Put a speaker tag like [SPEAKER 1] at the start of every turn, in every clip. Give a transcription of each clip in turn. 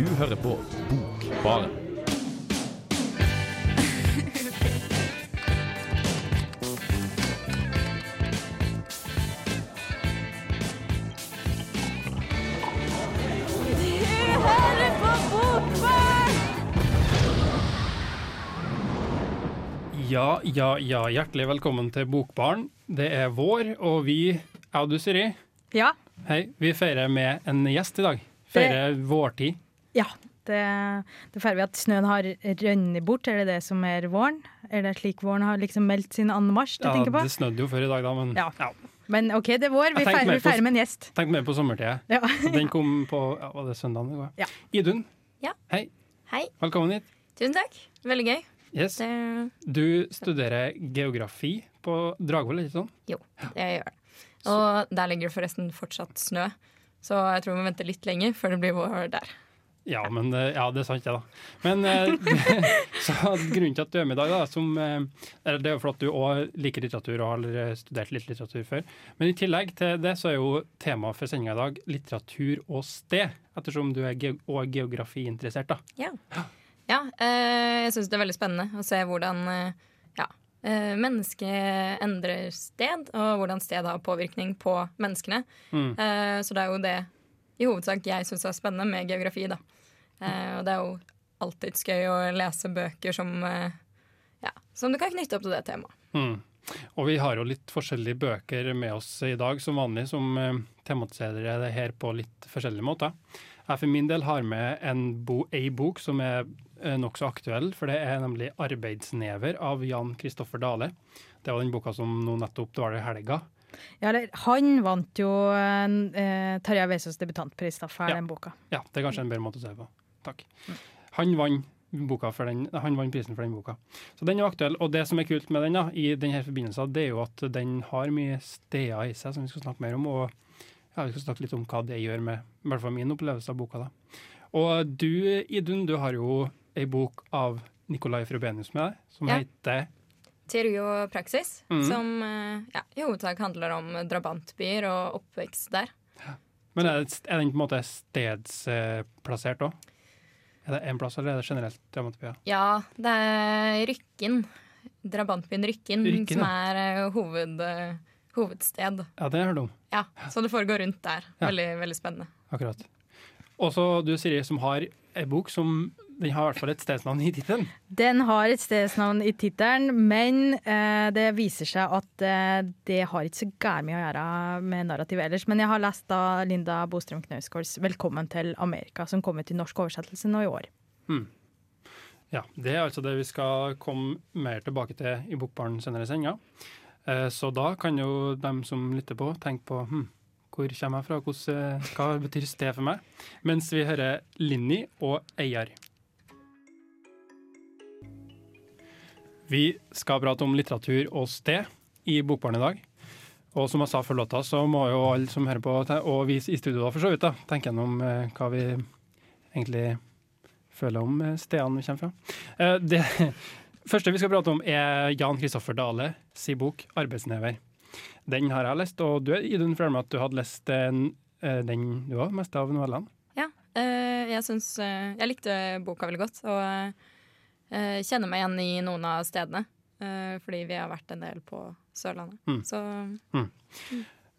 [SPEAKER 1] Du hører på Bokbaren.
[SPEAKER 2] Ja, ja, ja. Hjertelig velkommen til Bokbaren. Det er vår, og vi, jeg og du Siri,
[SPEAKER 3] Ja.
[SPEAKER 2] hei, vi feirer med en gjest i dag. Feirer vårtid.
[SPEAKER 3] Ja. Det, det feirer vi at snøen har rønnet bort. Er det det som er våren? Er det slik våren har liksom meldt sin anmarsj?
[SPEAKER 2] Ja,
[SPEAKER 3] på?
[SPEAKER 2] det snødde jo før i dag, da, men
[SPEAKER 3] Ja.
[SPEAKER 2] ja.
[SPEAKER 3] Men OK, det er vår. Vi feirer, med en gjest.
[SPEAKER 2] Tenk mer på sommertida.
[SPEAKER 3] Ja.
[SPEAKER 2] Den kom på ja, var det søndagen i går?
[SPEAKER 3] Ja.
[SPEAKER 2] Idun,
[SPEAKER 4] Ja.
[SPEAKER 2] hei.
[SPEAKER 4] Hei.
[SPEAKER 2] Velkommen hit.
[SPEAKER 4] Tusen takk. Veldig gøy.
[SPEAKER 2] Yes.
[SPEAKER 4] Det,
[SPEAKER 2] Du studerer geografi på Dragvoll, ikke sant?
[SPEAKER 4] jo, det jeg gjør det. Og der ligger det forresten fortsatt snø. Så jeg tror vi må vente litt lenger før det blir vår der.
[SPEAKER 2] Ja, men, eh, ja, det er sant, det, da. Men eh, så grunnen til at du er med i dag, da, som, eh, det er jo for at du òg liker litteratur og har studert litt litteratur før. Men i tillegg til det så er jo temaet for sendinga i dag litteratur og sted, ettersom du er ge og geografiinteressert. da.
[SPEAKER 4] Ja, ja eh, jeg syns det er veldig spennende å se hvordan ja, mennesket endrer sted, og hvordan sted har påvirkning på menneskene.
[SPEAKER 2] Mm.
[SPEAKER 4] Eh, så det er jo det i hovedsak jeg syns er spennende med geografi. da. Eh, og det er jo alltids gøy å lese bøker som, eh, ja, som du kan knytte opp til det temaet.
[SPEAKER 2] Mm. Og vi har jo litt forskjellige bøker med oss i dag som vanlig, som eh, tematiserer det her på litt forskjellige måter. Jeg for min del har med en bo ei bok som er eh, nokså aktuell, for det er nemlig 'Arbeidsnever' av Jan Kristoffer Dale. Det var den boka som nå nettopp var i helga.
[SPEAKER 3] Ja, han vant jo eh, Tarjei Vesaas debutantpris da, for
[SPEAKER 2] Ja.
[SPEAKER 3] den boka.
[SPEAKER 2] Ja, det er kanskje en bedre måte å se på. Takk. Han vant, den, han vant prisen for den boka. Så den er aktuell. Og det som er kult med den, da, i denne forbindelsen, det er jo at den har mye steder i seg som vi skal snakke mer om. Og ja, vi skal snakke litt om hva det gjør med i hvert fall min opplevelse av boka. da. Og du, Idun, du har jo ei bok av Nicolai Frobenius med deg, som
[SPEAKER 4] Ja.
[SPEAKER 2] heter
[SPEAKER 4] Teori og praksis,
[SPEAKER 2] mm.
[SPEAKER 4] som eh, ja, i hovedsak handler om drabantbyer og oppvekst der.
[SPEAKER 2] Men er, det, er den på en måte stedsplassert òg? Er det én plass, eller er det generelt drabantbyer?
[SPEAKER 4] Ja, det er Rykken. Drabantbyen Rykken,
[SPEAKER 2] Rykken,
[SPEAKER 4] som er eh, hoved, eh, hovedsted.
[SPEAKER 2] Ja, det har du om.
[SPEAKER 4] Ja, Så det foregår rundt der.
[SPEAKER 2] Ja.
[SPEAKER 4] Veldig, veldig spennende.
[SPEAKER 2] Akkurat. Også du, Siri, som har ei bok som den har i hvert fall et stedsnavn i tittelen.
[SPEAKER 3] Den har et stedsnavn i tittelen, men eh, det viser seg at eh, det har ikke så gærent mye å gjøre med narrativet ellers. Men jeg har lest da Linda Bostrøm Knausgårds 'Velkommen til Amerika', som kom ut i norsk oversettelse nå i år.
[SPEAKER 2] Ja, Det er altså det vi skal komme mer tilbake til i Bokbarn senere i sendinga. Eh, Så da kan jo dem som lytter på, tenke på hm, hvor kommer jeg fra, Hvordan, eh, hva betyr sted for meg? Mens vi hører Linni og Eiar. Vi skal prate om litteratur og sted i Bokbarn i dag. Og som jeg sa før låta, så må jo alle som hører på, og vi i studio da for så vidt, da, tenke gjennom eh, hva vi egentlig føler om eh, stedene vi kommer fra. Eh, Det første vi skal prate om, er Jan Kristoffer Dale sin bok 'Arbeidsnever'. Den har jeg lest, og du Idun den meg at du hadde lest den, du òg, mest av novellene.
[SPEAKER 4] Ja, jeg syns Jeg likte boka veldig godt, og eh, kjenner meg igjen i noen av stedene. eh, fordi vi har vært en del på Sørlandet.
[SPEAKER 2] Mm.
[SPEAKER 4] Så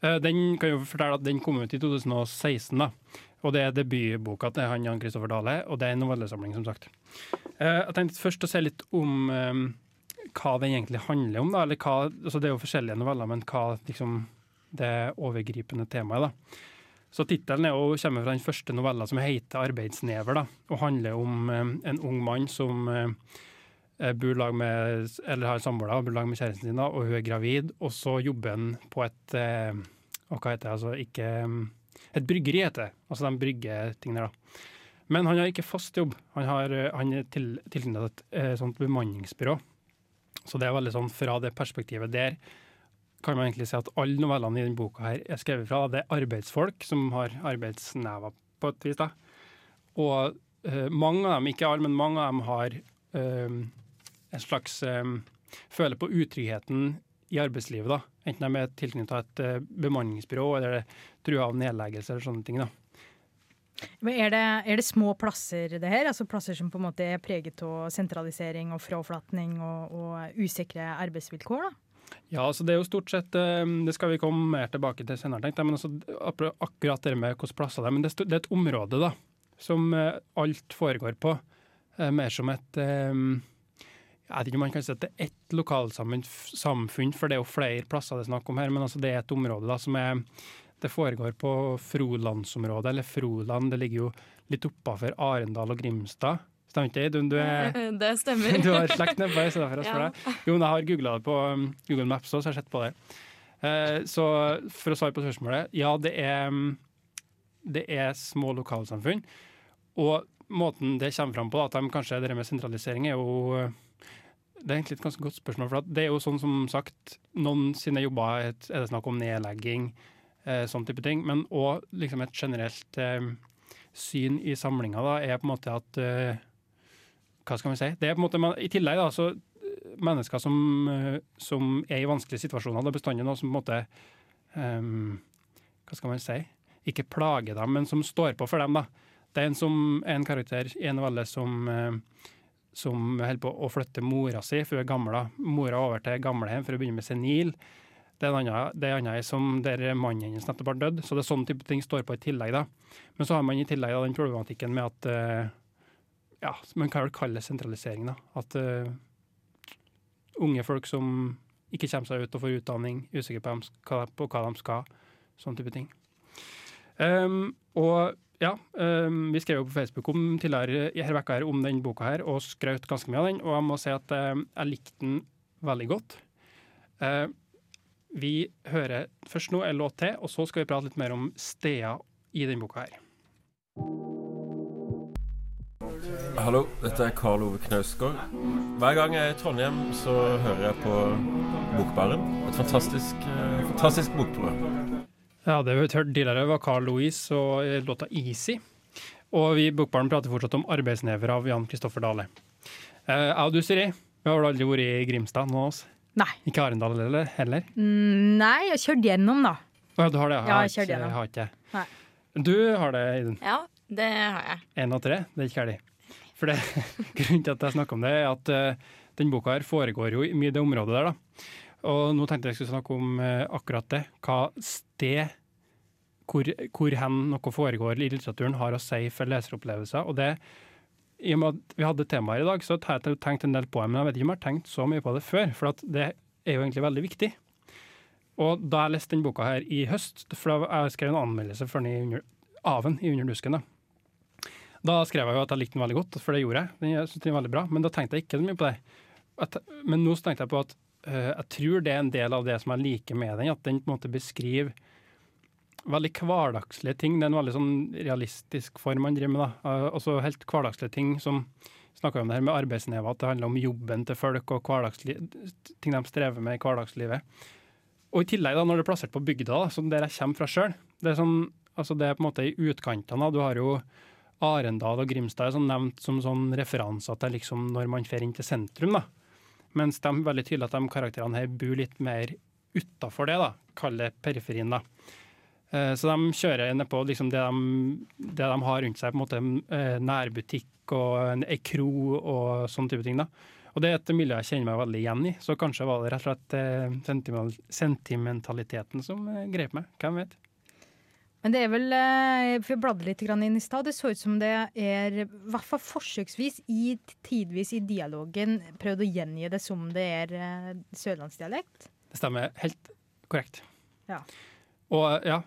[SPEAKER 2] Eh, Den kan jo fortelle at den kom ut i 2016, da. Og det er debutboka til han Jan Kristoffer Dale, og det er en novellesamling, som sagt. Eh, Jeg tenkte først å se litt om eh, hva den egentlig handler om, da. Eller hva, altså det er jo forskjellige noveller, men hva liksom det overgripende temaet, da. Så tittelen er kommer fra den første novella som heter 'Arbeidsnever', da, og handler om eh, en ung mann som eh, eh, bor lag med, eller har samboer, bor lag med kjæresten sin, da, og hun er gravid, og så jobber han på et og hva heter det, altså ikke Et bryggeri heter det. Altså de brygger ting der, da. Men han har ikke fast jobb. Han, har, han er til, tilknyttet et sånt bemanningsbyrå. Så det er veldig sånn fra det perspektivet der kan man egentlig si at alle novellene i denne boka her er skrevet fra. Det er arbeidsfolk som har arbeidsnever på et vis. da. Og uh, mange av dem, ikke alle, men mange av dem har uh, en slags uh, Føler på utryggheten i arbeidslivet. da. Enten de er tilknyttet et bemanningsbyrå eller trua av nedleggelse eller sånne ting. da.
[SPEAKER 3] Er det, er det små plasser, det her? Altså Plasser som på en måte er preget av sentralisering og fraflatning og, og usikre arbeidsvilkår? da?
[SPEAKER 2] Ja, altså det er jo stort sett eh, Det skal vi komme mer tilbake til senere, tenkte jeg. Men altså, akkurat- det med hvilke plasser det er. Men det er et område da, som eh, alt foregår på. Eh, Mer som et Jeg vet ikke om man kan si at det er ett lokalsamfunn, for det er jo flere plasser det er snakk om her. Men altså det er et område da, som er Det foregår på Frolandsområdet, eller Froland. Det ligger jo litt oppafor Arendal og Grimstad. Stemmer ikke det? Du, du er
[SPEAKER 4] Det stemmer.
[SPEAKER 2] du har slekt nedpå, så derfor jeg spør
[SPEAKER 4] Ja.
[SPEAKER 2] deg. Jo, men jeg har googla det på um, Google Maps også, så jeg har sett på det. Eh, så for å svare på spørsmålet, ja, det er, um, det er små lokalsamfunn. Og måten det kommer fram på, da, at de kanskje det med sentralisering, er jo uh, Det er egentlig et ganske godt spørsmål. For det er jo sånn som sagt, noen sine jobber er er det snakk om nedlegging, eh, sånn type ting. Men òg liksom et generelt eh, syn i samlinga da, er på en måte at eh, hva skal vi si? Det er på en måte, man- I tillegg da, så eh, mennesker som, eh, som er i vanskelige situasjoner, det er bestandig noe som på en måte um, Hva skal man si? Ikke plager dem, men som står på for dem. da. Det er en, som, en karakter i en novelle som, eh, som holder på å flytte mora si, for hun er gamla. Mora over til gamlehjem for å begynne med senil. Det er en annen, det er en annen som der mannen hennes nettopp har dødd. Så det er sånne type ting står på i tillegg. da. Men så har man i tillegg da, den problematikken med at ja, man kan vel kalle det sentralisering, da. At uh, unge folk som ikke kommer seg ut og får utdanning, usikre på, på hva de skal, sånn type ting. Um, og ja, um, vi skrev jo på Facebook om tidligere her her om den boka her, og skrøt ganske mye av den, og jeg må si at eh, jeg likte den veldig godt. Uh, vi hører først nå en låt til, og så skal vi prate litt mer om steder i den boka her.
[SPEAKER 5] Hallo, dette er Karl Ove Knausgård. Hver gang jeg er i Trondheim, så hører jeg på Bokbaren. Et fantastisk, eh, fantastisk bokprogram.
[SPEAKER 2] Ja, det vi hørte tidligere var Carl Louise og eh, låta 'Easy'. Og vi i Bokbaren prater fortsatt om 'Arbeidsnever' av Jan Kristoffer Dale. Eh, Jeg og du, Siri, vi har vel aldri vært i Grimstad, noen av oss?
[SPEAKER 3] Nei.
[SPEAKER 2] Ikke Arendal heller? heller?
[SPEAKER 3] Mm, nei, jeg har kjørt gjennom, da.
[SPEAKER 2] Å ja, du har det?
[SPEAKER 3] Ja, jeg
[SPEAKER 2] har
[SPEAKER 3] kjørte gjennom.
[SPEAKER 2] Jeg har ikke.
[SPEAKER 3] Nei.
[SPEAKER 2] Du har det, Idun.
[SPEAKER 4] Ja, det har jeg.
[SPEAKER 2] Én av tre? Det er ikke ferdig. For det, grunnen til at jeg snakker om det, er at uh, den boka her foregår jo i det området der, da. Og nå tenkte jeg skulle snakke om uh, akkurat det. Hva sted hvor, hvor hen noe foregår i litteraturen har å si for leseropplevelser. Og det, i og med at vi hadde temaer i dag, så har jeg tenkt en del på det, men jeg vet ikke om jeg har tenkt så mye på det før, for det er jo egentlig veldig viktig. Og da jeg leste den boka her i høst, for da jeg skrev en anmeldelse for den i under, av den i Underdusken, da. Da skrev jeg jo at jeg likte den veldig godt, for det gjorde jeg. Den, jeg synes den er veldig bra, Men da tenkte jeg ikke så mye på det. At, men nå tenkte jeg på at uh, jeg tror det er en del av det som jeg liker med den, at den på en måte beskriver veldig hverdagslige ting. Det er en veldig sånn realistisk form man driver med. da. Uh, også helt hverdagslige ting som snakka om det her med arbeidsnever, at det handler om jobben til folk og ting de strever med i hverdagslivet. Og i tillegg, da, når det er plassert på bygda, da, som der jeg kommer fra sjøl, det, er sånn, altså det er på en måte i utkantene. Du har jo Arendal og Grimstad er sånn nevnt som sånn referanser til liksom når man drar inn til sentrum. da. Mens de er veldig tydelig at de karakterene her bor litt mer utafor det, da. Kall det periferien, da. Eh, Så de kjører nedpå liksom det, de, det de har rundt seg, på en måte eh, nærbutikk og en- ei kro og sånne type ting. da. Og det er et miljø jeg kjenner meg veldig igjen i, så kanskje var det rett og slett eh, sentimentaliteten som grep meg. Hvem vet?
[SPEAKER 3] Men det er vel eh, For jeg bladde litt inn i stad. Det så ut som det er, i hvert fall forsøksvis, i tidvis i dialogen, prøvd å gjengi det som det er eh, sørlandsdialekt.
[SPEAKER 2] Det stemmer helt korrekt.
[SPEAKER 3] Ja.
[SPEAKER 2] Og ja,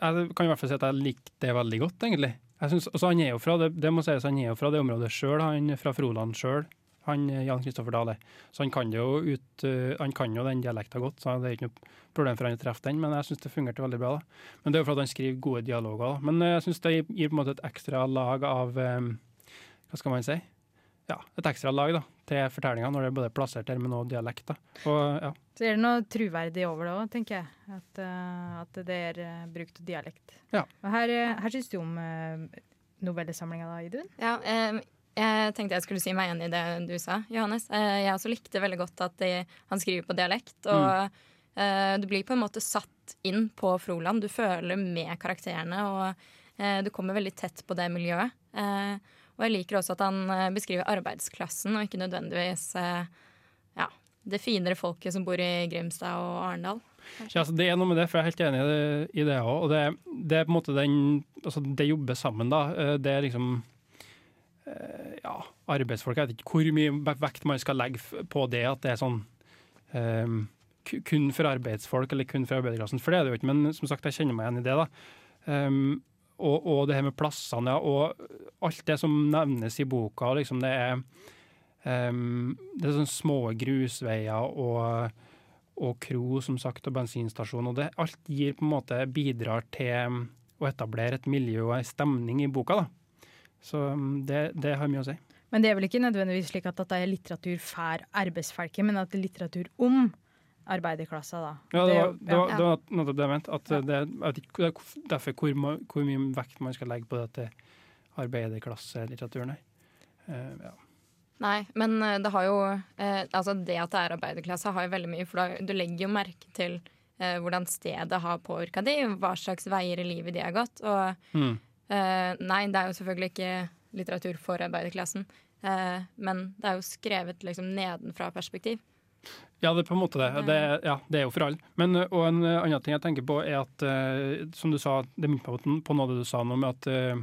[SPEAKER 2] jeg kan i hvert fall si at jeg likte det veldig godt, egentlig. Jeg synes, også han er jo fra det, det må sies, han er jo fra det området sjøl, han fra Froland sjøl. Han eh, Jan Kristoffer Dale. Så han kan, jo ut, eh, han kan jo den dialekta godt, så det er ikke noe problem for han å treffe den. Men jeg syns det fungerte veldig bra. da. Men det er jo for at han skriver gode dialoger. da. Men eh, jeg syns det gir på en måte et ekstra lag av Hva skal man si? Ja, et ekstra lag da, til fortellinga, når det er både plassert her med noe dialekt. da. Og ja,
[SPEAKER 3] Så er det noe truverdig over det òg, tenker jeg. At, at det er brukt dialekt.
[SPEAKER 2] Ja.
[SPEAKER 3] Og her, her syns du om novellesamlinga, da, Idun?
[SPEAKER 4] Ja, eh, jeg tenkte jeg skulle si meg enig i det du sa, Johannes. Eh, jeg også likte veldig godt at de, han skriver på dialekt. Og eh, du blir på en måte satt inn på Froland. Du føler med karakterene. Og Eh, du kommer veldig tett på det miljøet. Og jeg liker også at han beskriver arbeidsklassen, og ikke nødvendigvis ja, det finere folket som bor i Grimstad og Arendal.
[SPEAKER 2] Ja, altså det er noe med det, for jeg er helt enig i det- òg. Og det, det er på en måte den Altså, det jobber sammen, da. Det er liksom Ja, arbeidsfolk. Jeg vet ikke hvor mye vekt man skal legge på det at det er sånn eh, kun for arbeidsfolk eller kun for arbeiderklassen. For det er det jo ikke, men som sagt, jeg kjenner meg igjen i det. da. Um, og, og det her med plassene, ja. Og alt det som nevnes i boka, liksom, det er um, er sånne små grusveier og og kro, som sagt, og bensinstasjon. Og det, alt gir på en måte bidrar til um, å etablere et miljø og en stemning i boka. da. Så um, det, det har mye å si.
[SPEAKER 3] Men det er vel ikke nødvendigvis slik at det er litteratur for arbeidsfolket, men at det er litteratur om arbeiderklassa, da.
[SPEAKER 2] Ja, det
[SPEAKER 3] er
[SPEAKER 2] var, det var,
[SPEAKER 4] ja.
[SPEAKER 2] det var nettopp det jeg mente. At det, jeg vet ikke, det er derfor hvor, hvor mye vekt man skal legge på dette arbeiderklasselitteraturen her. Eh, ja.
[SPEAKER 4] Nei, men eh, det har jo eh, Altså det at det er arbeiderklasse, har jo veldig mye, for da, du legger jo merke til eh, hvordan stedet har påvirka de, hva slags veier i livet de har gått. Og
[SPEAKER 2] Mm.
[SPEAKER 4] Eh, nei, det er jo selvfølgelig ikke litteratur for arbeiderklassen, Uh, men det er jo skrevet liksom nedenfra perspektiv.
[SPEAKER 2] Ja, det er på en måte det. det ja, det er jo for alle. Men, og en annen ting jeg tenker på, er at uh, som du sa, det meg på, på noe du sa nå med at,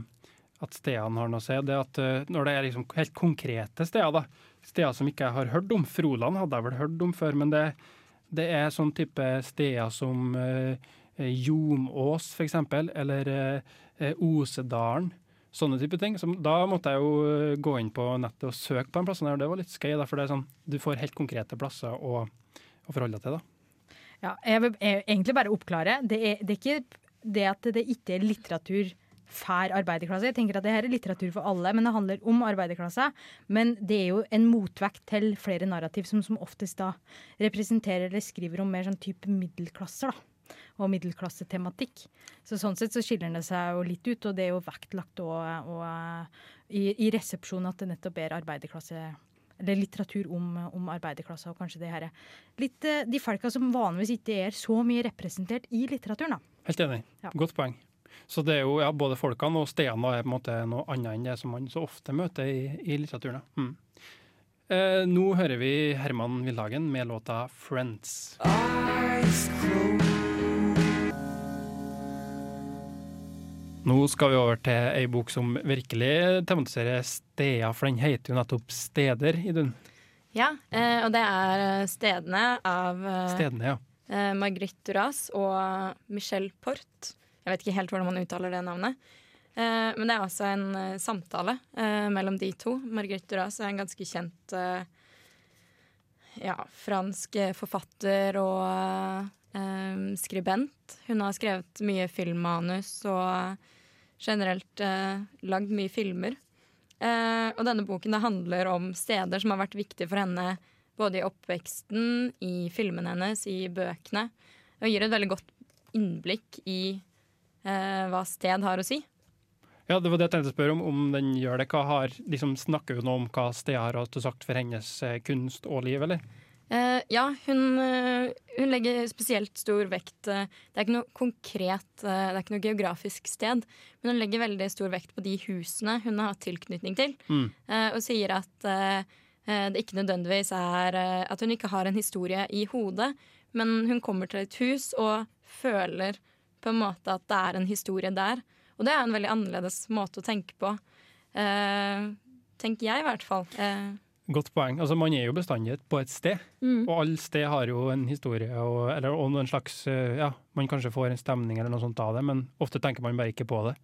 [SPEAKER 2] at stedene har noe å si. Det at når det er liksom helt konkrete steder, da, steder som ikke jeg har hørt om Froland hadde jeg vel hørt om før, men det, det er sånn type steder som ø, Jomås, for eksempel, eller ø, ø, Osedalen. Sånne type ting. Så da måtte jeg jo gå inn på nettet og søke på en plass, og det var litt skøy, for sånn, du får helt konkrete plasser å, å forholde deg til. da.
[SPEAKER 3] Ja, jeg vil egentlig bare oppklare. Det er, det er ikke det at det ikke er litteratur fær arbeiderklasse. Jeg tenker at det her er litteratur for alle, men det handler om arbeiderklasse. Men det er jo en motvekt til flere narrativ som som oftest da representerer eller skriver om mer sånn type middelklasser. da og middelklassetematikk. Så Sånn sett så skiller det seg jo litt ut, og det er jo vektlagt og, og, i, i resepsjonen at det nettopp er arbeiderklasse eller litteratur om, om arbeiderklassa og kanskje det her er litt eh, de folka som vanligvis ikke er så mye representert i litteraturen. da.
[SPEAKER 2] Helt enig.
[SPEAKER 3] Ja.
[SPEAKER 2] Godt poeng. Så det er jo ja, både folkene og stedene er på en måte noe annet enn det som man så ofte møter i, i litteraturen. Mm. Eh, nå hører vi Herman Villhagen med låta 'Friends'. Nå skal vi over til ei bok som virkelig tematiserer steder, for den heter jo nettopp 'Steder', Idun.
[SPEAKER 4] Ja, eh, og det er eh, Stedene av eh,
[SPEAKER 2] Stedene, ja.
[SPEAKER 4] Margrit Duras og Michel Port. Jeg vet ikke helt hvordan man uttaler det navnet. Men det er altså en samtale mellom de to. Margrit Duras er en ganske kjent ja, fransk forfatter og skribent. Hun har skrevet mye filmmanus og generelt eh, lagd mye filmer. Eh, og denne boken det handler om steder som har vært viktige for henne både i oppveksten, i filmene hennes, i bøkene. Og gir et veldig godt innblikk i eh, hva sted har å si.
[SPEAKER 2] Ja, det var det jeg tenkte å spørre om, om den gjør det. Hva har, liksom Snakker hun om hva steder har sagt for hennes eh, kunst og liv, eller?
[SPEAKER 4] Eh, ja, hun, eh, hun legger spesielt stor vekt eh, Det er ikke noe konkret, det er ikke noe geografisk sted, men hun legger veldig stor vekt på de husene hun har hatt tilknytning til,
[SPEAKER 2] Mm.
[SPEAKER 4] og sier at det ikke nødvendigvis er At hun ikke har en historie i hodet, men hun kommer til et hus og føler på en måte at det er en historie der. Og det er en veldig annerledes måte å tenke på. Tenker jeg, i hvert fall. Eh,
[SPEAKER 2] Godt poeng. Altså, Man er jo bestandig på et sted,
[SPEAKER 4] Mm.
[SPEAKER 2] og alle sted har jo en historie, og, eller og en slags eh, Ja, man kanskje får en stemning eller noe sånt av det, men ofte tenker man bare ikke på det.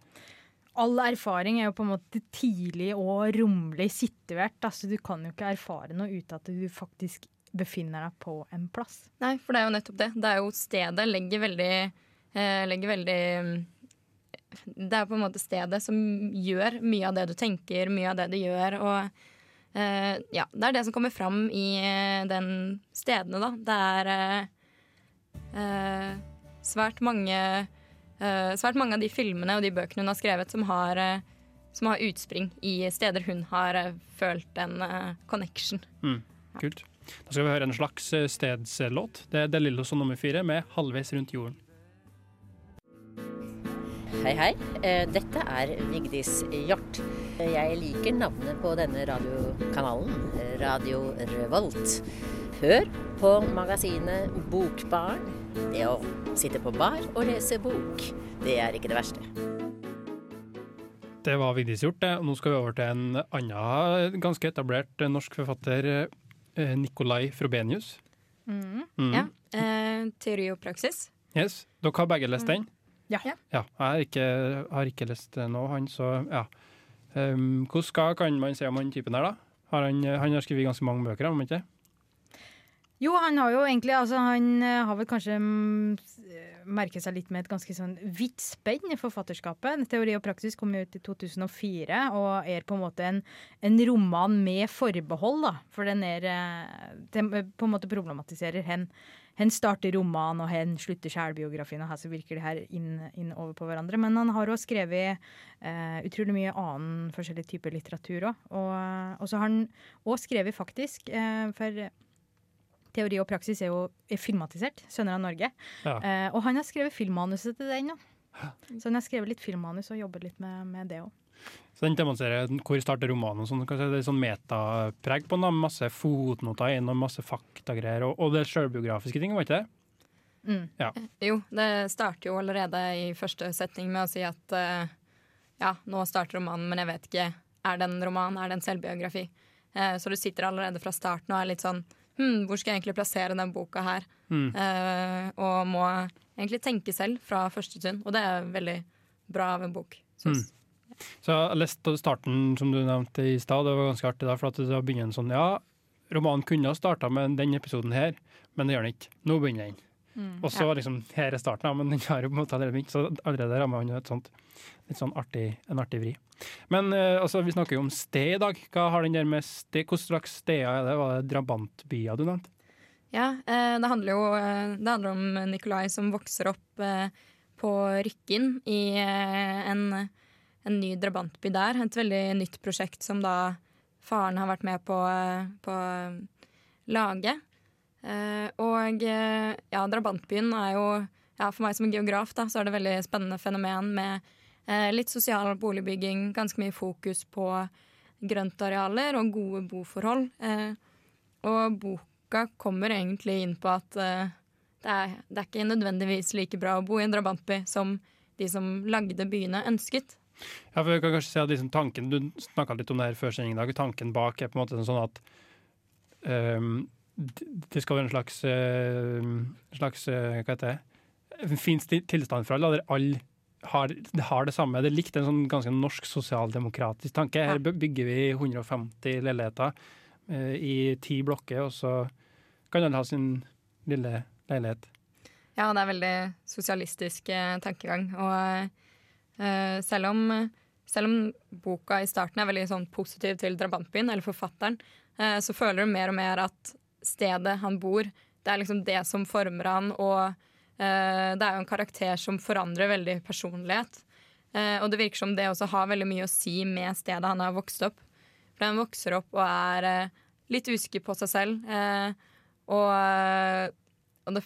[SPEAKER 3] All erfaring er jo på en måte tidlig og rommelig situert. Altså, du kan jo ikke erfare noe uten at du faktisk befinner deg på en plass.
[SPEAKER 4] Nei, for det er jo nettopp det. Det er jo stedet legger veldig, eh, legger veldig Det er på en måte stedet som gjør mye av det du tenker, mye av det du gjør. Og ja, det er det som kommer fram i eh, den stedene, da. Det er eh, eh, svært mange eh, Svært mange av de filmene og de bøkene hun har skrevet, som har, eh, som har utspring i steder hun har eh, følt en eh, connection.
[SPEAKER 2] Kult. Da skal vi høre en slags eh, stedslåt. Det er De Lillos og nummer fire med 'Halvveis rundt jorden'.
[SPEAKER 6] Hei, hei. Eh, Dette er Vigdis Hjort. Jeg liker navnet på denne radiokanalen, Radio Revolt. Hør på magasinet Bokbarn. Det å sitte på bar og lese bok, det er ikke det verste.
[SPEAKER 2] Det var Vigdis gjort, det. Og nå skal vi over til en annen ganske etablert norsk forfatter, eh, Nikolai Frobenius.
[SPEAKER 3] Mm.
[SPEAKER 2] Mm.
[SPEAKER 4] Ja. Eh, teori og praksis.
[SPEAKER 2] Yes. Dere har begge lest den?
[SPEAKER 3] Ja.
[SPEAKER 4] Ja.
[SPEAKER 2] Jeg har ikke, har ikke lest det nå, han, så ja. Um, hvordan kan man si om han typen her, da? Har han, han har skrevet ganske mange bøker, har han ikke?
[SPEAKER 3] Jo, han har jo egentlig altså, Han eh, har vel kanskje mm, merket seg litt med et ganske sånn vidt spenn i forfatterskapet. Teori og praksis kom ut i 2004 og er på en måte en, en roman med forbehold, da. For den er eh, på en måte problematiserer hen. Hen starter romanen, og hen slutter selvbiografien, og her så virker det her inn, inn over på hverandre. Men han har også skrevet eh, utrolig mye annen forskjellig type litteratur òg. Og, og så har han òg skrevet faktisk, eh, for Teori og praksis er jo er filmatisert. 'Sønner av Norge'.
[SPEAKER 2] Ja.
[SPEAKER 3] Eh, og han har skrevet filmmanuset til den. òg. Så han har skrevet litt filmmanus og jobber litt med, med det òg.
[SPEAKER 2] Så den demonstrerer hvor starter romanen sånn. Det er sånn metapreg på den. da, Masse fotnoter inn og masse faktagreier. Og, og det sjølbiografiske ting, var ikke det?
[SPEAKER 3] Mm.
[SPEAKER 4] Jo, det starter jo allerede i første setning med å si at uh, ja, nå starter romanen, men jeg vet ikke. Er det en roman? Er det en selvbiografi? Uh, så du sitter allerede fra starten og er litt sånn hm, hvor skal jeg egentlig plassere den boka her?
[SPEAKER 2] Mm.
[SPEAKER 4] Uh, og må egentlig tenke selv fra første stund. Og det er veldig bra av en bok. Synes.
[SPEAKER 2] Så jeg har lest starten som du nevnte i stad, det var ganske artig da, for at da begynner en sånn Ja, romanen kunne ha starta med den episoden her, men det gjør den ikke. Nå begynner den. Og så liksom, her er starten, ja, men den har jo på en måte allerede begynt, så allerede rammer han jo et sånt litt sånn artig, en artig vri. Men eh, altså, vi snakker jo om sted i dag. Hva har den der med sted? Hvilke slags steder er det? Var det drabantbyer du nevnte?
[SPEAKER 4] Ja, eh, det handler jo eh, det handler om Nikolai som vokser opp eh, på Rykken i eh, en, en ny drabantby der. Et veldig nytt prosjekt som da faren har vært med på eh, på lage. Eh, og eh, ja, drabantbyen er jo ja, For meg som geograf da, så er det et veldig spennende fenomen med eh, litt sosial boligbygging, ganske mye fokus på grøntarealer og gode boforhold. Eh, og boka kommer egentlig inn på at eh, det, er, det er ikke nødvendigvis like bra å bo i en drabantby som de som lagde byene, ønsket.
[SPEAKER 2] Ja, for jeg kan kanskje si at liksom tanken, Du snakka litt om det her før sending i dag. Tanken bak er på en måte sånn at um, det skal være en slags, uh, slags uh, Hva heter det? En fin tilstand for alle, der alle har, har det samme. Det er likt en sånn ganske norsk sosialdemokratisk tanke. Her bygger vi 150 leiligheter uh, i ti blokker, og så kan alle ha sin lille leilighet.
[SPEAKER 4] Ja, det er veldig sosialistisk eh, tankegang. Og selv, om, selv om boka i starten er veldig sånn positiv til drabantbyen, eller forfatteren, eh, så føler du mer og mer at stedet han bor, det er liksom det som former han, og eh, det er jo en karakter som forandrer veldig personlighet. Eh, og det virker som det også har veldig mye å si med stedet han har vokst opp. For han vokser opp og er eh, litt usikker på seg selv. eh, og, eh, og det,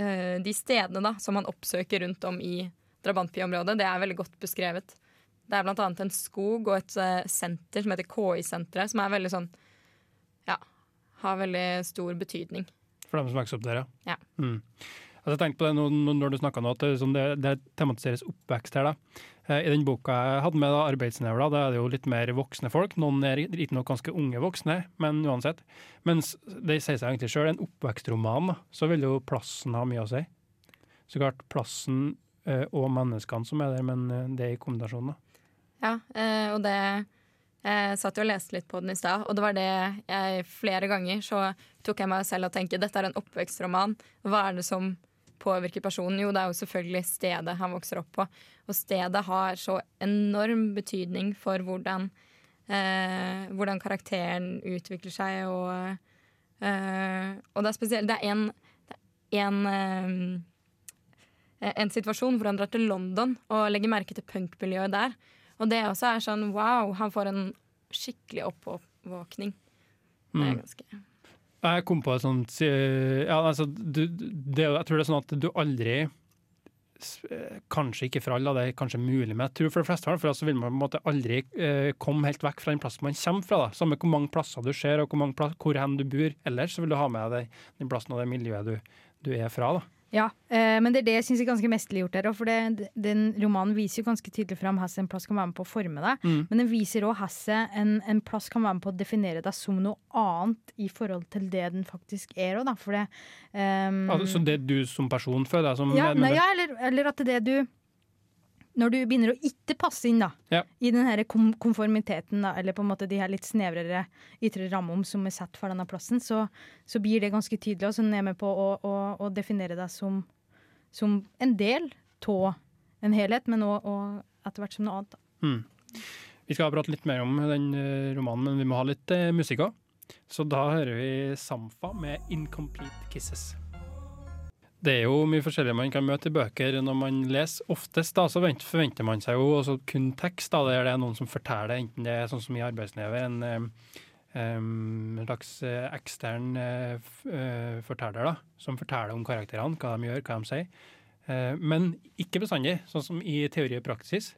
[SPEAKER 4] eh, de stedene da, som han oppsøker rundt om i drabantbyområdet, det er veldig godt beskrevet. Det er annet en skog og et eh, senter som heter KI-senteret, som er veldig sånn Ja, har veldig stor betydning.
[SPEAKER 2] For dem som vokser opp der,
[SPEAKER 4] Ja.
[SPEAKER 2] Mm. Altså, jeg tenkte på det nå, nå når du snakka nå, at det, sånn, det, det tematiseres oppvekst her. da. Eh, I den boka jeg hadde med da, arbeidsnevla, da er det jo litt mer voksne folk. Noen er riktignok ganske unge voksne, men uansett. Mens det sier seg egentlig sjøl, en oppvekstroman, så vil jo plassen ha mye å si. Så klart plassen og menneskene som er der, men eh, det er i kombinasjon, da.
[SPEAKER 4] Ja, eh, og det Jeg satt jo og leste litt på den i stad, og det var det jeg flere ganger så tok jeg meg selv og tenkte dette er en oppvekstroman. Hva er det som påvirker personen? Jo, det er jo selvfølgelig stedet han vokser opp på. Og stedet har så enorm betydning for hvordan, eh, hvordan karakteren utvikler seg, og, eh, og det er spesielt Det er er en eh, situasjon hvor han drar til London og legger merke til punkmiljøet der. Og det også er sånn wow, han får en skikkelig oppvåkning. Det er
[SPEAKER 2] Mm.
[SPEAKER 4] ganske
[SPEAKER 2] Jeg kom på et sånt eh, ja, altså, du, det, Jeg tror det er sånn at du aldri eh, kanskje ikke for alle, det er kanskje mulig, men jeg tror for de fleste for så vil man på en måte aldri eh, komme helt vekk fra den plassen man kommer fra. da. Samme hvor mange plasser du ser, og hvor, plass, hvor hen du bor ellers, så vil du ha med deg den plassen og det miljøet du, du er fra. da.
[SPEAKER 3] Ja, eh, men det er det jeg syns er ganske mesterliggjort her. For det, den romanen viser jo ganske tydelig fram hvordan en plass kan være med på å forme deg.
[SPEAKER 2] Mm.
[SPEAKER 3] Men den viser òg hvordan en, en plass kan være med på å definere deg som noe annet i forhold til det den faktisk er da. For det um,
[SPEAKER 2] Altså, så det du som person føler deg som
[SPEAKER 3] ja, nei, ja eller, eller at det det du Når du begynner å ikke passe inn da,
[SPEAKER 2] Ja.
[SPEAKER 3] i den her kom konformiteten, da, eller på en måte de her litt snevrere ytre rammene som er satt for denne plassen, så, så blir det ganske tydelig. Og så er med på å, å, å definere deg som, som en del av en helhet, men òg etter hvert som noe annet.
[SPEAKER 2] Mm. Vi skal prate litt mer om den eh, romanen, men vi må ha litt uh, musikk òg. Så da hører vi Samfa med 'Incomplete Kisses'. Det er jo mye forskjellig man kan møte i bøker når man leser. Oftest da, så forventer man seg jo også kun tekst, da, der det er noen som forteller, enten det er sånn som i arbeidsnevet, en, um, en slags eh, ekstern uh, eh, forteller, da, som forteller om karakterene, hva de gjør, hva de sier. Uh, men ikke bestandig, sånn som i teori og praksis.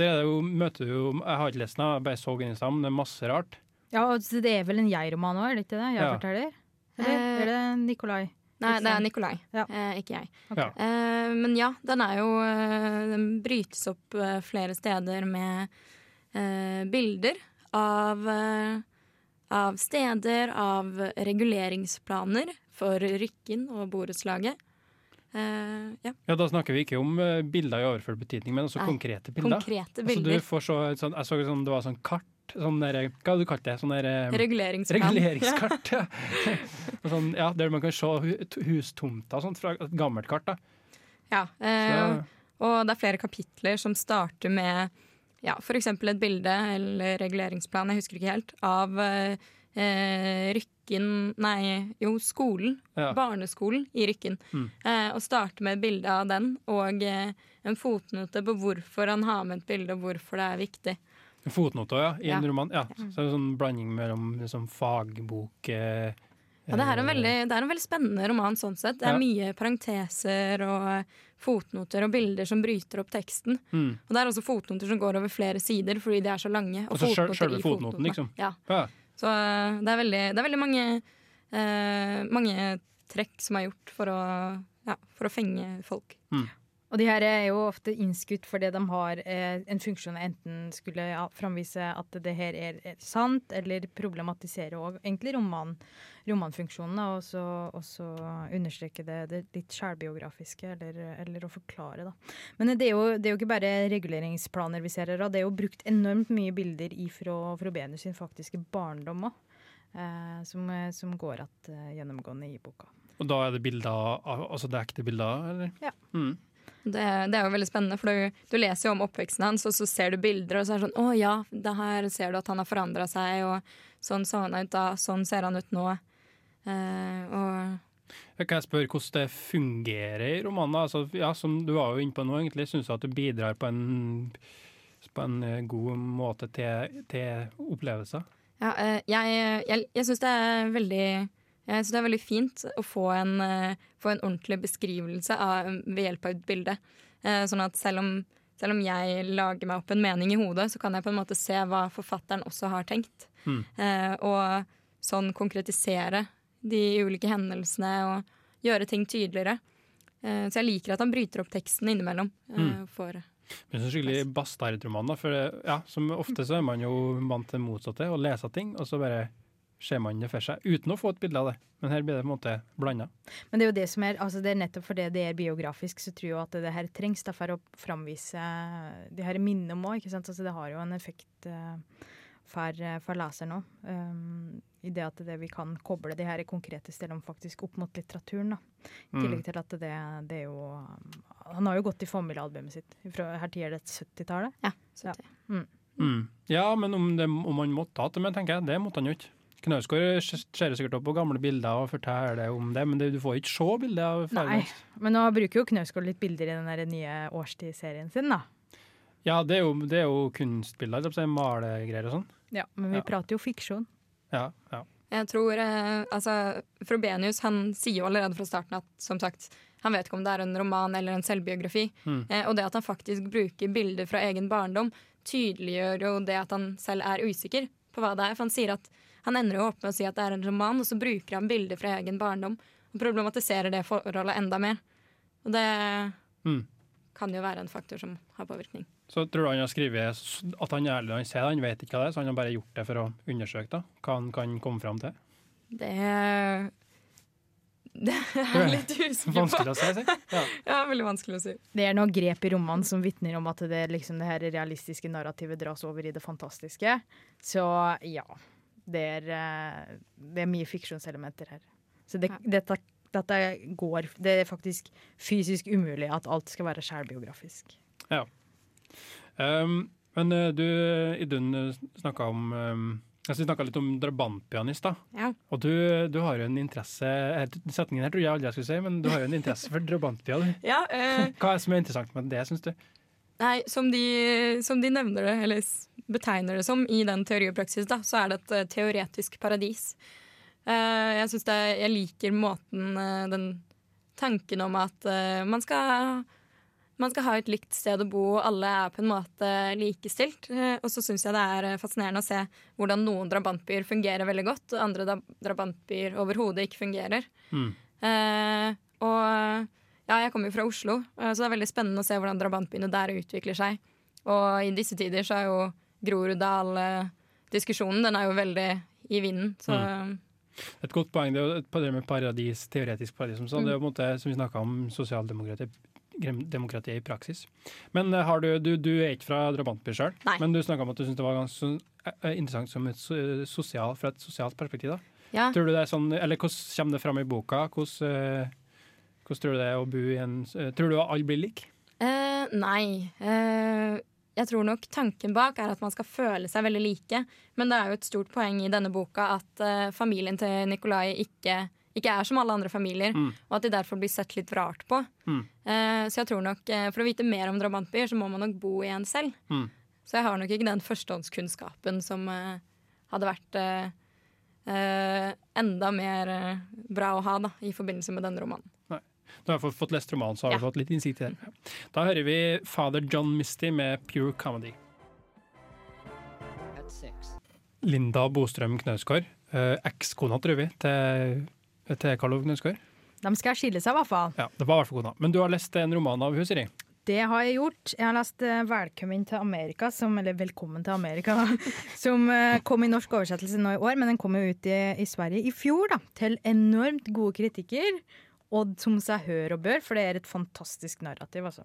[SPEAKER 2] Det er det jo, møter du jo Jeg har ikke lest den, jeg bare så den i stad, det er masse rart.
[SPEAKER 3] Ja, Det er vel en jeg-roman òg, er det ikke det? Jeg
[SPEAKER 2] Ja.
[SPEAKER 3] forteller? Eller
[SPEAKER 4] Eh,
[SPEAKER 3] er det Nikolai?
[SPEAKER 4] Nei, det er. Nikolai,
[SPEAKER 3] Ja.
[SPEAKER 4] eh, ikke jeg.
[SPEAKER 3] Okay.
[SPEAKER 2] Ja.
[SPEAKER 4] Eh, men ja, den er jo eh, Den brytes opp eh, flere steder med eh, bilder av, eh, av steder, av reguleringsplaner for Rykken og borettslaget. Uh, ja,
[SPEAKER 2] Ja, Da snakker vi ikke om bilder i overført betydning, men også
[SPEAKER 4] Nei,
[SPEAKER 2] konkrete bilder.
[SPEAKER 4] konkrete
[SPEAKER 2] Altså, du
[SPEAKER 4] bilder.
[SPEAKER 2] får så, sånn, jeg så sånn, det var sånn kart, sånn der, hva hadde du kalt det? Sånn der, eh,
[SPEAKER 4] Reguleringsplan.
[SPEAKER 2] reguleringskart. Ja. Sånn, ja, der man kan se hustomter fra et gammelt kart. da.
[SPEAKER 4] Ja, eh, og det er flere kapitler som starter med ja, f.eks. et bilde eller reguleringsplan, jeg husker ikke helt, av eh, eh, Rykken Nei, jo, skolen.
[SPEAKER 2] ja.
[SPEAKER 4] Barneskolen i Rykken.
[SPEAKER 2] Mm.
[SPEAKER 4] Eh, og starte med et bilde av den, og eh, en fotnote på hvorfor han har med et bilde, og hvorfor det er viktig.
[SPEAKER 2] Fotnoter, ja, i en
[SPEAKER 4] Ja.
[SPEAKER 2] roman. Ja. Så det er sånn blanding mellom liksom, fagbok eh,
[SPEAKER 4] Ja, det, er en
[SPEAKER 2] eh,
[SPEAKER 4] veldig, det er en veldig spennende roman sånn sett. Det er
[SPEAKER 2] Ja.
[SPEAKER 4] mye parenteser og fotnoter og bilder som bryter opp teksten.
[SPEAKER 2] mm.
[SPEAKER 4] Og det er også fotnoter som går over flere sider fordi de er så lange. Og
[SPEAKER 2] så sjøl-
[SPEAKER 4] fotnoter
[SPEAKER 2] sjølve fotnoten, liksom?
[SPEAKER 4] Ja.
[SPEAKER 2] ja.
[SPEAKER 4] Så eh, det er veldig, det er veldig mange, eh, mange trekk som er gjort for å, ja, for å fenge folk.
[SPEAKER 3] Og de her er jo ofte innskutt fordi de har eh, en funksjon enten skulle ja, framvise at det her er, er sant, eller problematisere òg egentlig roman, romanfunksjonen, og så, og så understreke det, det litt selvbiografiske, eller, eller å forklare, da. Men det er, jo, det er jo ikke bare reguleringsplaner vi ser her, det er jo brukt enormt mye bilder ifra Frobenius sin faktiske barndom òg. Eh, som, som går att eh, gjennomgående i boka.
[SPEAKER 2] Og da er det bilder, altså det er ekte bilder, eller?
[SPEAKER 3] Ja.
[SPEAKER 2] Mm.
[SPEAKER 4] Det, det er jo veldig spennende, for du, du leser jo om oppveksten hans, og så ser du bilder, og så er det sånn Å ja, det her ser du at han har forandra seg, og sånn så han ut da, sånn ser han ut nå. Eh, og
[SPEAKER 2] Jeg kan jeg spørre hvordan det fungerer i romanen? Altså, ja, som du var jo inne på nå, egentlig. Syns du at du bidrar på en, på en eh, god måte til, til opplevelser?
[SPEAKER 4] Ja, eh, jeg jeg, jeg syns det er veldig jeg synes det er veldig fint å få en, eh, få en ordentlig beskrivelse av, ved hjelp av et bilde. Eh, Sånn at selv om, selv om jeg lager meg opp en mening i hodet, så kan jeg på en måte se hva forfatteren også har tenkt.
[SPEAKER 2] Mm.
[SPEAKER 4] Eh, Og sånn konkretisere de ulike hendelsene og gjøre ting tydeligere. Eh, Så jeg liker at han bryter opp teksten innimellom. eh,
[SPEAKER 2] Mm.
[SPEAKER 4] For,
[SPEAKER 2] Men en skikkelig bastardroman, da. For ja, som ofte så er man jo vant til det motsatte, å lese ting, og så bare ser man det for seg, uten å få et bilde av det. Men her blir det på en måte blanda.
[SPEAKER 3] Men det er jo det som er, altså det er nettopp fordi det er biografisk, så tror jeg at det her trengs da, for å framvise de her minnene om òg. Altså det har jo en effekt uh, for, eh, for leseren òg. Um, I det at det vi kan koble de her konkrete stedene faktisk opp mot litteraturen. da. I
[SPEAKER 2] Mm.
[SPEAKER 3] tillegg til at det, det er jo Han har jo gått i familiealbumet sitt fra her tid er det 70-tallet.
[SPEAKER 4] ja,
[SPEAKER 3] Ja.
[SPEAKER 4] så det-
[SPEAKER 2] Mm. Ja, men om, det, om han måtte ha det, med, tenker jeg, det måtte han jo ikke. Knausgård ser sikkert opp på gamle bilder og forteller om det, men det, du får ikke se bilder av
[SPEAKER 3] Nei, men nå bruker jo Knausgård litt bilder i den der nye årstidsserien sin, da.
[SPEAKER 2] Ja, det er jo, det er jo kunstbilder, altså malegreier og sånn.
[SPEAKER 3] Ja, men vi
[SPEAKER 2] Ja.
[SPEAKER 3] prater jo fiksjon.
[SPEAKER 2] Ja, ja.
[SPEAKER 4] Jeg tror, eh, altså, Frobenius han sier jo allerede fra starten at som sagt, Han vet ikke om det er en roman eller en selvbiografi. Eh, og det at han faktisk bruker bilder fra egen barndom, tydeliggjør jo det at han selv er usikker på hva det er. For han sier at han ender jo opp med å si at det er en roman, og så bruker han bilder fra egen barndom og problematiserer det forholdet enda mer. Og det
[SPEAKER 2] Mm.
[SPEAKER 4] kan jo være en faktor som har påvirkning.
[SPEAKER 2] Så tror du han har skrevet at han er ærlig når han ser det, han vet ikke hva det er, så han har bare gjort det for å undersøke da, hva han kan komme fram til?
[SPEAKER 4] Det Det er jeg litt usikker på.
[SPEAKER 2] Vanskelig å si, si. Ja.
[SPEAKER 4] Ja, veldig vanskelig å si.
[SPEAKER 3] Det er noen grep i romanen som vitner om at det, liksom, det her realistiske narrativet dras over i det fantastiske. Så ja. Det er, eh, det er mye fiksjonselementer her. Så det,
[SPEAKER 4] Ja.
[SPEAKER 3] dette, dette går Det er faktisk fysisk umulig at alt skal være sjælbiografisk.
[SPEAKER 2] Um, men eh, du, Idun, snakka om um, altså, Vi snakka litt om drabantpianist, da.
[SPEAKER 4] Ja.
[SPEAKER 2] Og du, du har jo en interesse eh, Setningen her tror jeg aldri jeg skulle si, men du har jo en interesse for drabantpiano.
[SPEAKER 4] Ja, eh,
[SPEAKER 2] Hva er det som er interessant med det, syns du?
[SPEAKER 4] Nei, som de, som de nevner det, eller betegner det som i den teori og praksis, da, så er det et eh, teoretisk paradis. Eh, jeg det, jeg liker måten eh, den tanken om at man skal man skal ha et likt sted å bo, alle er på en måte likestilt. Og så syns jeg det er fascinerende å se hvordan noen drabantbyer fungerer veldig godt, og andre drabantbyer overhodet ikke fungerer.
[SPEAKER 2] Mm.
[SPEAKER 4] Og ja, jeg kommer jo fra Oslo, så det er veldig spennende å se hvordan drabantbyene der utvikler seg. Og i disse tider så er jo Groruddal-diskusjonen den er jo veldig i vinden. Så
[SPEAKER 2] Et godt poeng. Det er jo et- det med paradis, teoretisk paradis. Som sånn. Det er på en måte, som vi snakka om, sosialdemokrati i praksis. Men eh, har du, du, du er ikke fra drabantby sjøl, men du snakka om at du syntes det var ganske sånn, eh, interessant som et so- sosial, fra et sosialt perspektiv. da.
[SPEAKER 4] ja.
[SPEAKER 2] Tror du det er sånn, eller Hvordan kommer det fram i boka? Hvordan, eh, hvordan tror du det er å bo i en eh, Tror du alle blir like?
[SPEAKER 4] Uh, nei. Eh, jeg tror nok tanken bak er at man skal føle seg veldig like. Men det er jo et stort poeng i denne boka at uh, familien til Nikolai ikke, ikke er som alle andre familier.
[SPEAKER 2] Mm.
[SPEAKER 4] Og at de derfor blir sett litt rart på.
[SPEAKER 2] Mm.
[SPEAKER 4] Uh, så jeg tror nok, uh, for å vite mer om drabantbyer, så må man nok bo i en selv.
[SPEAKER 2] Mm.
[SPEAKER 4] Så jeg har nok ikke den førstehåndskunnskapen som hadde vært enda mer bra å ha da, i forbindelse med denne romanen.
[SPEAKER 2] Du har jeg fått lest romanen, så har
[SPEAKER 4] Ja.
[SPEAKER 2] du fått litt innsikt i det. Da hører vi Father John Misty med Pure Comedy. Linda Bostrøm Knausgård, eh, ekskona, tror vi, til, til Karl Ove Knausgård.
[SPEAKER 3] De skal skille seg, i hvert fall.
[SPEAKER 2] Ja, det var i hvert fall kona. Men du har lest en roman av hun, Siri?
[SPEAKER 3] Det har jeg gjort. Jeg har lest eh, 'Velkommen til Amerika', som, eller 'Velkommen til Amerika', som eh, kom i norsk oversettelse nå i år, men den kom jo ut i, i Sverige i fjor, da, til enormt gode kritikker. Og som seg hør og bør, for det er et fantastisk narrativ. Altså.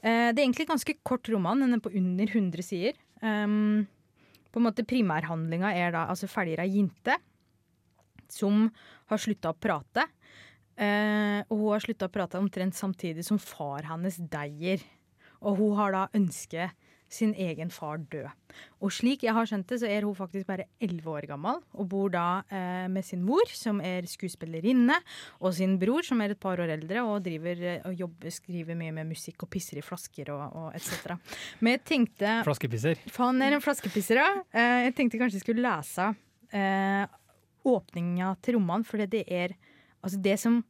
[SPEAKER 3] Eh, det er egentlig ganske kort roman, den er på under 100 sider. Um, på en måte Primærhandlinga er da altså følger ei jente som har slutta å prate. Eh, og hun har slutta å prate omtrent samtidig som far hennes deier. Og hun har da ønsket sin egen far død. Og slik jeg har skjønt det, så er hun faktisk bare elleve år gammel og bor da eh, med sin mor, som er skuespillerinne, og sin bror, som er et par år eldre og driver eh, og jobber, skriver mye med musikk og pisser i flasker og, og etc. Men jeg tenkte
[SPEAKER 2] Flaskepisser.
[SPEAKER 3] Faen, er en flaskepisser, ja. Eh, jeg tenkte kanskje jeg skulle lese eh, åpninga til romanen, for det er Altså, det som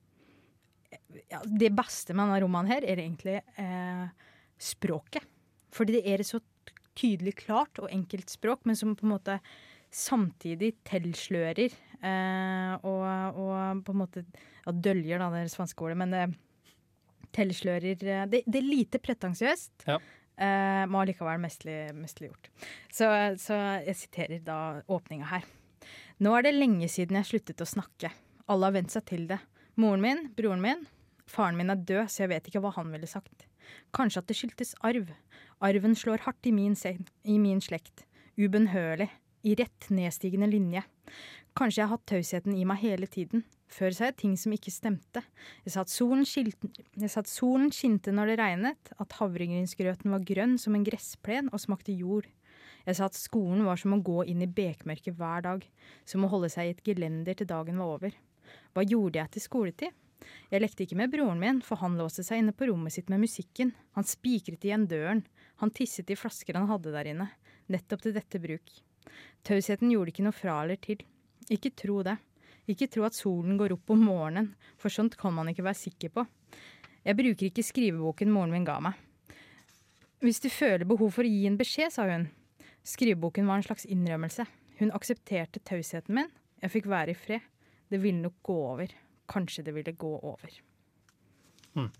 [SPEAKER 3] ja, Det beste med denne romanen her, er egentlig eh, språket. Fordi det er et så tydelig klart og enkelt språk, men som på en måte samtidig tilslører eh, og, og på en måte ja, døljer, da, det er svenske ordet, men det tilslører eh, det, det er lite pretensiøst.
[SPEAKER 2] Ja.
[SPEAKER 3] Eh, må allikevel mestlig gjort. Så, så jeg siterer da åpninga her. Nå er det lenge siden jeg sluttet å snakke. Alle har vent seg til det. Moren min, broren min. Faren min er død, så jeg vet ikke hva han ville sagt. Kanskje at det skyldtes arv. Arven slår hardt i min, i min slekt. Ubønnhørlig. I rett nedstigende linje. Kanskje jeg har hatt tausheten i meg hele tiden. Før sa jeg ting som ikke stemte. Jeg sa at solen, solen skinte når det regnet, at havregrynsgrøten var grønn som en gressplen og smakte jord. Jeg sa at skolen var som å gå inn i bekmørket hver dag, som å holde seg i et gelender til dagen var over. Hva gjorde jeg til skoletid? Jeg lekte ikke med broren min, for han låste seg inne på rommet sitt med musikken. Han spikret igjen døren. Han tisset i flasker han hadde der inne. Nettopp til dette bruk. Tausheten gjorde ikke noe fra eller til. Ikke tro det. Ikke tro at solen går opp om morgenen, for sånt kan man ikke være sikker på. Jeg bruker ikke skriveboken moren min ga meg. Hvis du føler behov for å gi en beskjed, sa hun. Skriveboken var en slags innrømmelse. Hun aksepterte tausheten min. Jeg fikk være i fred. Det ville nok gå over. Kanskje det ville gå over.
[SPEAKER 2] Mm.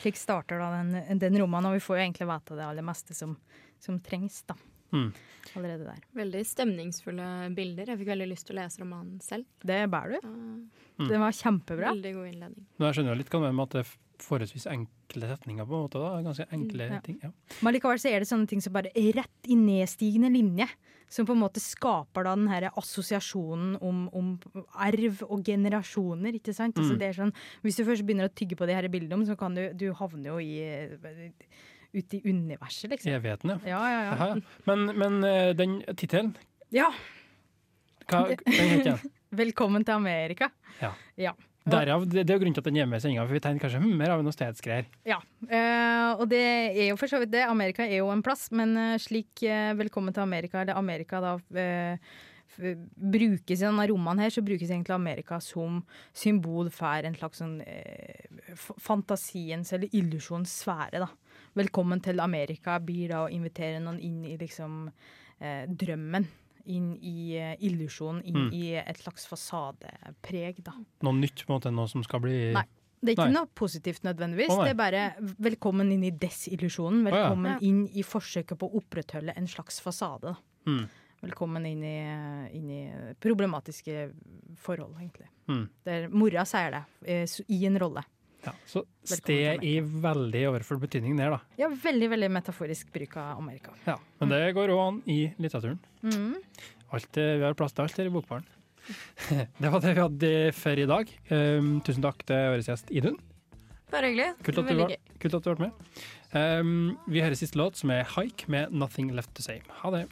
[SPEAKER 3] Slik starter da den, den romanen, og vi får jo egentlig vite det aller meste som, som trengs da.
[SPEAKER 2] Mm.
[SPEAKER 3] Allerede der.
[SPEAKER 4] Veldig stemningsfulle bilder. Jeg fikk veldig lyst til å lese romanen selv.
[SPEAKER 3] Det bærer du.
[SPEAKER 2] Mm.
[SPEAKER 3] Den var kjempebra.
[SPEAKER 4] Veldig god innledning.
[SPEAKER 2] Men jeg skjønner jeg litt hva du mener med at det forholdsvis enkle setninger. på en måte da. Ganske enkle
[SPEAKER 3] Ja.
[SPEAKER 2] ting. ja.
[SPEAKER 3] Men likevel så er det sånne ting som bare er rett i nedstigende linje. Som på en måte skaper da den her assosiasjonen om, om arv og generasjoner. ikke sant? Altså
[SPEAKER 2] Mm.
[SPEAKER 3] det er sånn, hvis du først begynner å tygge på de her bildene, så kan du, du havne jo i ute i universet, liksom.
[SPEAKER 2] Evigheten, ja.
[SPEAKER 3] Ja, ja, ja.
[SPEAKER 2] Men, men eh, den tittelen,
[SPEAKER 3] ja.
[SPEAKER 2] hva den heter den?
[SPEAKER 3] Velkommen til Amerika.
[SPEAKER 2] Ja.
[SPEAKER 3] Ja.
[SPEAKER 2] Derav, det, det er jo grunnen til at den er med i sendinga, for vi tegner kanskje hm, her har vi noe stedsgreier.
[SPEAKER 3] Ja, eh, og det er jo for så vidt det. Amerika er jo en plass, men eh, slik eh, Velkommen til Amerika, eller Amerika da eh, brukes i denne romanen her, så brukes egentlig Amerika som symbol for en slags sånn eh, fantasiens eller illusjonens sfære, da. Velkommen til Amerika blir da å invitere noen inn i liksom eh, drømmen. Inn i eh, illusjonen, inn
[SPEAKER 2] Mm.
[SPEAKER 3] i et slags fasadepreg, da.
[SPEAKER 2] Noe nytt, på en måte, noe som skal bli
[SPEAKER 3] Nei. Det er ikke
[SPEAKER 2] Nei.
[SPEAKER 3] noe positivt nødvendigvis.
[SPEAKER 2] Oh,
[SPEAKER 3] det er bare velkommen inn i desillusjonen.
[SPEAKER 2] Velkommen
[SPEAKER 3] Velkommen
[SPEAKER 4] Ja.
[SPEAKER 3] inn i forsøket på å opprettholde en slags fasade.
[SPEAKER 2] Mm.
[SPEAKER 3] Velkommen inn i, inn i problematiske forhold, egentlig.
[SPEAKER 2] Mm.
[SPEAKER 3] Der mora sier det, eh, i en rolle.
[SPEAKER 2] Ja, så sted i veldig overfull betydning der, da.
[SPEAKER 3] Ja, veldig veldig metaforisk bruk av Amerika.
[SPEAKER 2] Ja, Men det går òg an i litteraturen.
[SPEAKER 3] Mm.
[SPEAKER 2] Alt, eh, vi har plass til alt her i Bokbaren. det var det vi hadde for i dag. Um, tusen takk til vår gjest Idun.
[SPEAKER 4] Bare hyggelig.
[SPEAKER 2] Kult at, var, kult at du ble med. Um, vi hører siste låt, som er Haik med 'Nothing Left To Say'. Ha det.